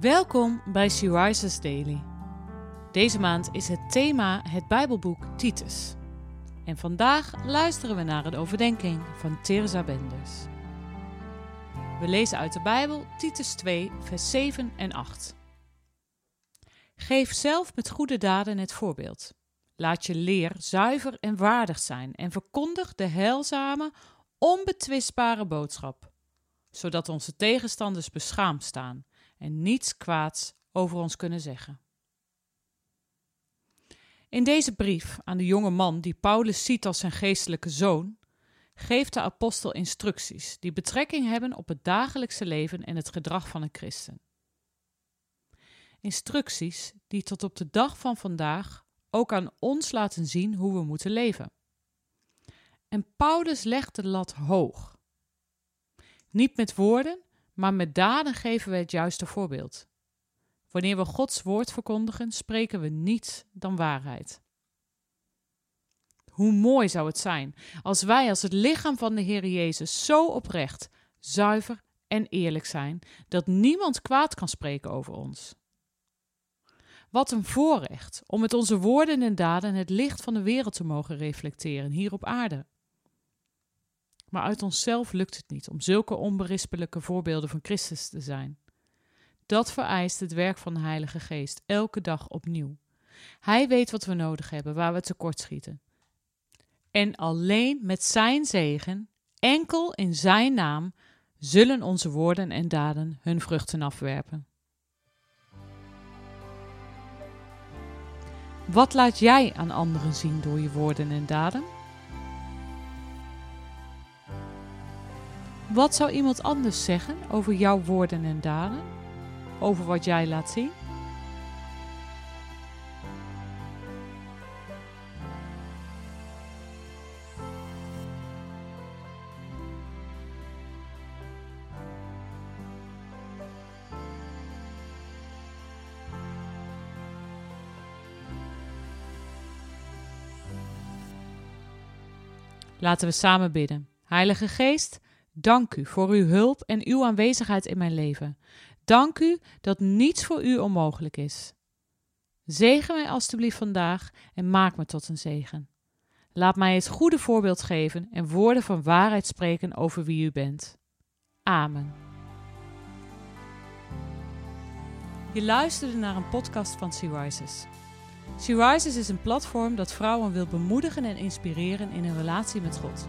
Welkom bij She Rises Daily. Deze maand is het thema het Bijbelboek Titus. En vandaag luisteren we naar een overdenking van Teresa Benders. We lezen uit de Bijbel Titus 2, vers 7 en 8. Geef zelf met goede daden het voorbeeld. Laat je leer zuiver en waardig zijn en verkondig de heilzame, onbetwistbare boodschap, zodat onze tegenstanders beschaamd staan en niets kwaads over ons kunnen zeggen. In deze brief aan de jonge man die Paulus ziet als zijn geestelijke zoon, geeft de apostel instructies die betrekking hebben op het dagelijkse leven en het gedrag van een christen. Instructies die tot op de dag van vandaag ook aan ons laten zien hoe we moeten leven. En Paulus legt de lat hoog. Niet met woorden, maar met daden geven we het juiste voorbeeld. Wanneer we Gods woord verkondigen, spreken we niets dan waarheid. Hoe mooi zou het zijn als wij als het lichaam van de Heer Jezus zo oprecht, zuiver en eerlijk zijn dat niemand kwaad kan spreken over ons. Wat een voorrecht om met onze woorden en daden het licht van de wereld te mogen reflecteren hier op aarde. Maar uit onszelf lukt het niet om zulke onberispelijke voorbeelden van Christus te zijn. Dat vereist het werk van de Heilige Geest elke dag opnieuw. Hij weet wat we nodig hebben, waar we tekortschieten. En alleen met Zijn zegen, enkel in Zijn naam, zullen onze woorden en daden hun vruchten afwerpen. Wat laat jij aan anderen zien door je woorden en daden? Wat zou iemand anders zeggen over jouw woorden en daden? Over wat jij laat zien? Laten we samen bidden. Heilige Geest, Dank u voor uw hulp en uw aanwezigheid in mijn leven. Dank u dat niets voor u onmogelijk is. Zegen mij alstublieft vandaag en maak me tot een zegen. Laat mij het goede voorbeeld geven en woorden van waarheid spreken over wie u bent. Amen. Je luisterde naar een podcast van Sea Rises. Sea Rises is een platform dat vrouwen wil bemoedigen en inspireren in hun relatie met God.